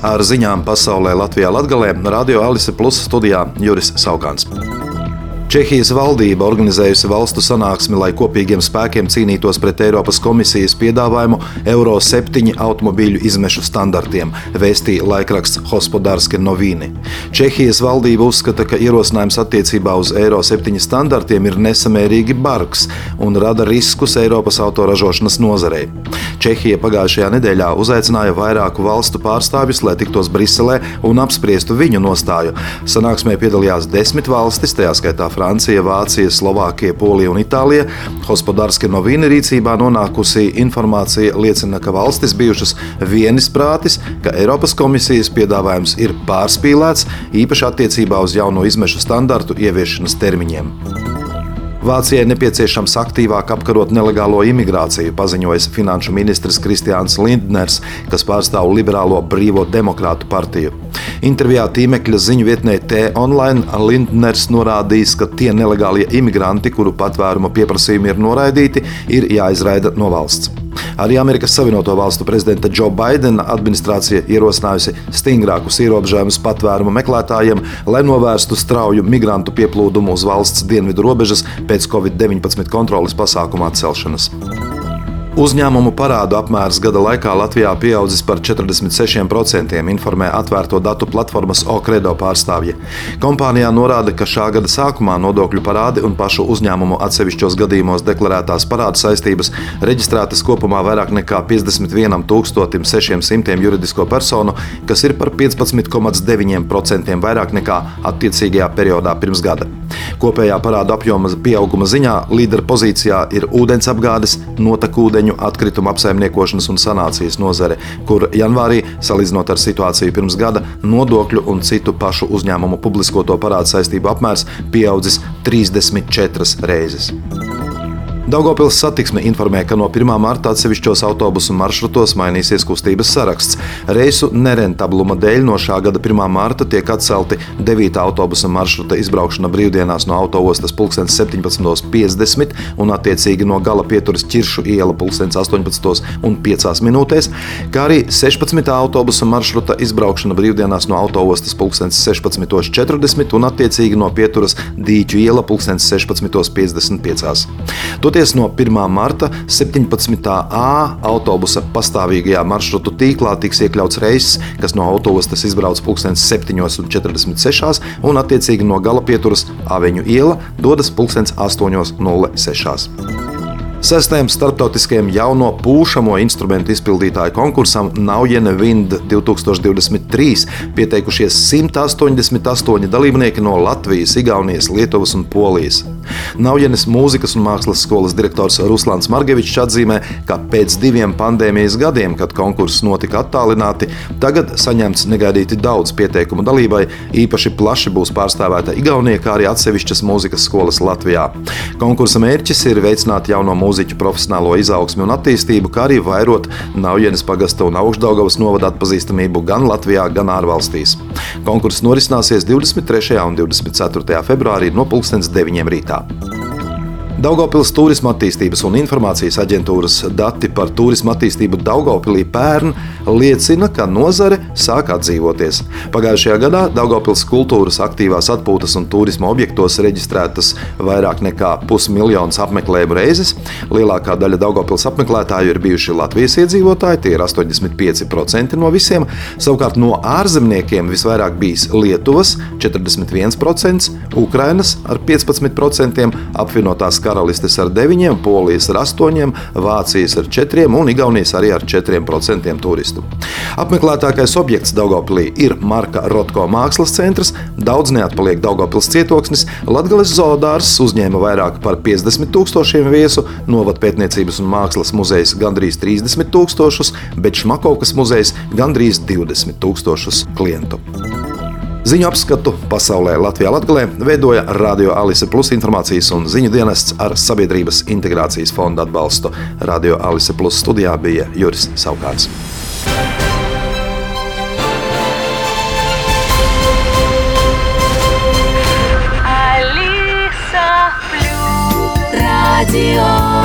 Ar ziņām pasaulē Latvijā Latgalē Radio Alise Plus studijā Juris Saukāns. Čehijas valdība organizējusi valstu sanāksmi, lai kopīgiem spēkiem cīnītos pret Eiropas komisijas piedāvājumu Euro 7 automobīļu izmešu standartiem, vēstīja laikraksts Hospodārske Novīni. Čehijas valdība uzskata, ka ierosinājums attiecībā uz Euro 7 standartiem ir nesamērīgi bargs un rada riskus Eiropas autoražošanas nozarei. Čehija pagājušajā nedēļā uzaicināja vairāku valstu pārstāvjus, lai tiktos Briselē un apspriestu viņu nostāju. Sanāksmē piedalījās desmit valstis, tajā skaitā Francija, Vācija, Slovākija, Polija un Itālija. Hospodārska no Vīna rīcībā nonākusi informācija liecina, ka valstis bijušas vienisprātis, ka Eiropas komisijas piedāvājums ir pārspīlēts, īpaši attiecībā uz jauno izmešu standartu ieviešanas termiņiem. Vācijai nepieciešams aktīvāk apkarot nelegālo imigrāciju, paziņoja finanšu ministrs Kristiāns Lindners, kas pārstāv liberālo brīvo demokrātu partiju. Intervijā tīmekļa ziņu vietnē T-Online Lindners norādījis, ka tie nelegālie imigranti, kuru patvērumu pieprasījumi ir noraidīti, ir jāizraida no valsts. Arī Amerikas Savienoto Valstu prezidenta Džo Baidena administrācija ierosinājusi stingrākus ierobežojumus patvērumu meklētājiem, lai novērstu strauju migrantu pieplūdumu uz valsts dienvidu robežas pēc Covid-19 kontrolas pasākumu atcelšanas. Uzņēmumu parādu apmērs gada laikā Latvijā pieaudzis par 46%, informē atvērto datu platformas Okredo pārstāvji. Kompānijā norāda, ka šā gada sākumā nodokļu parādi un pašu uzņēmumu atsevišķos gadījumos deklarētās parādu saistības reģistrētas kopumā vairāk nekā 51 600 juridisko personu, kas ir par 15,9% vairāk nekā attiecīgajā periodā pirms gada. Kopējā parāda apjoma pieauguma ziņā līdera pozīcijā ir ūdensapgādes, notekūdeņu, atkritumu apsaimniekošanas un sanācijas nozare, kur janvārī, salīdzinot ar situāciju pirms gada, nodokļu un citu pašu uzņēmumu publiskoto parādu saistību apmērs pieaudzis 34 reizes. Daugopils satiksme informē, ka no 1. marta atsevišķos autobusu maršrutos mainīsies kustības saraksts. Reisu nerentabluma dēļ no šā gada 1. marta tiek atcelti 9. autobusa maršruta izbraukšana brīvdienās no autostas 17.50 un attiecīgi no gala pieturas ķiršu iela 18.5 minūtēs, kā arī 16. autobusa maršruta izbraukšana brīvdienās no autostas 16.40 un attiecīgi no pieturas Dīķu iela 16.55. Sākoties no 1. marta 17. A autobusa pastāvīgajā maršrutu tīklā tiks iekļauts reiss, kas no autostas izbrauc 7.46 un attiecīgi no gala pieturas Aveņu iela dodas 8.06. Sestajam starptautiskajam jauno pūšamo instrumentu izpildītāju konkursam Naujene Wind 2023 pieteikušies 188 dalībnieki no Latvijas, Igaunijas, Lietuvas un Polijas. Naujenes mūzikas un mākslas skolas direktors Ruslans Margevičs atzīmē, ka pēc diviem pandēmijas gadiem, kad konkurss notika attālināti, tagad saņemts negaidīti daudz pieteikumu dalībai. Īpaši plaši būs pārstāvēta Igaunija, kā arī atsevišķas mūzikas skolas Latvijā. Konkursa mērķis ir veicināt jauno mūziķu profesionālo izaugsmi un attīstību, kā arī vairot Naujenes pagasta un augšdaugavas novada atpazīstamību gan Latvijā, gan ārvalstīs. Konkurss norisināsies 23. un 24. februārī no 2009. rītā. Daugopils turisma attīstības un informācijas aģentūras dati par turisma attīstību Daugopilī pērn liecina, ka nozare sāk atdzīvoties. Pagājušajā gadā Daugopils kultūras aktīvās atpūtas un turisma objektos reģistrētas vairāk nekā pusmiljons apmeklējumu reizes. Lielākā daļa Daugopils apmeklētāju ir bijuši Latvijas iedzīvotāji, tie ir 85% no visiem. Savukārt no ārzemniekiem visvairāk bijis Lietuvas 41%, Ukrainas ar 15%, apvienotās karalistes ar 9, Polijas ar 8, Vācijas ar 4 un Igaunijas arī ar 4% turistu. Apmeklētākais objekts Daugopilī ir Marka Rotko mākslas centrs, daudz neatpaliek Daugopils cietoksnis, Latgales zoodārs uzņēma vairāk par 50 tūkstošiem viesu, Novad pētniecības un mākslas muzejs gandrīz 30 tūkstošus, bet Šmakovkas muzejs gandrīz 20 tūkstošus klientu. Ziņu apskatu pasaulē Latvijā Latvijā veidoja Radio Alise Plus informācijas un ziņu dienests ar Sabiedrības integrācijas fonda atbalstu. Radio Alise Plus studijā bija Juris Saukāns. Radio